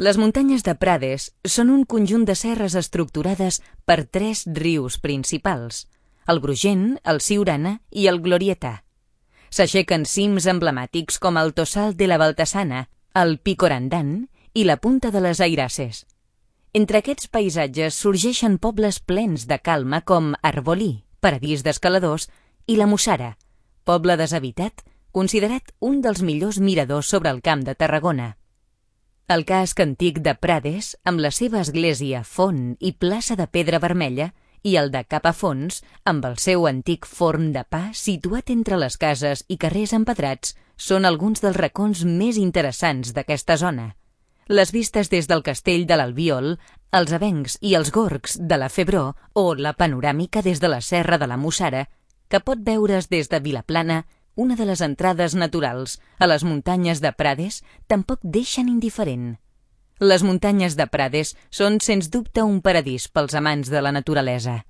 Les muntanyes de Prades són un conjunt de serres estructurades per tres rius principals, el Brugent, el Siurana i el Glorieta. S'aixequen cims emblemàtics com el Tossal de la Baltasana, el Picorandan i la Punta de les Airaces. Entre aquests paisatges sorgeixen pobles plens de calma com Arbolí, paradís d'escaladors, i la Mussara, poble deshabitat, considerat un dels millors miradors sobre el camp de Tarragona. El casc antic de Prades, amb la seva església, font i plaça de pedra vermella, i el de Capafons, amb el seu antic forn de pa situat entre les cases i carrers empedrats, són alguns dels racons més interessants d'aquesta zona. Les vistes des del castell de l'Albiol, els avencs i els gorgs de la Febró o la panoràmica des de la serra de la Mussara, que pot veure's des de Vilaplana, una de les entrades naturals a les muntanyes de Prades tampoc deixen indiferent. Les muntanyes de Prades són, sens dubte, un paradís pels amants de la naturalesa.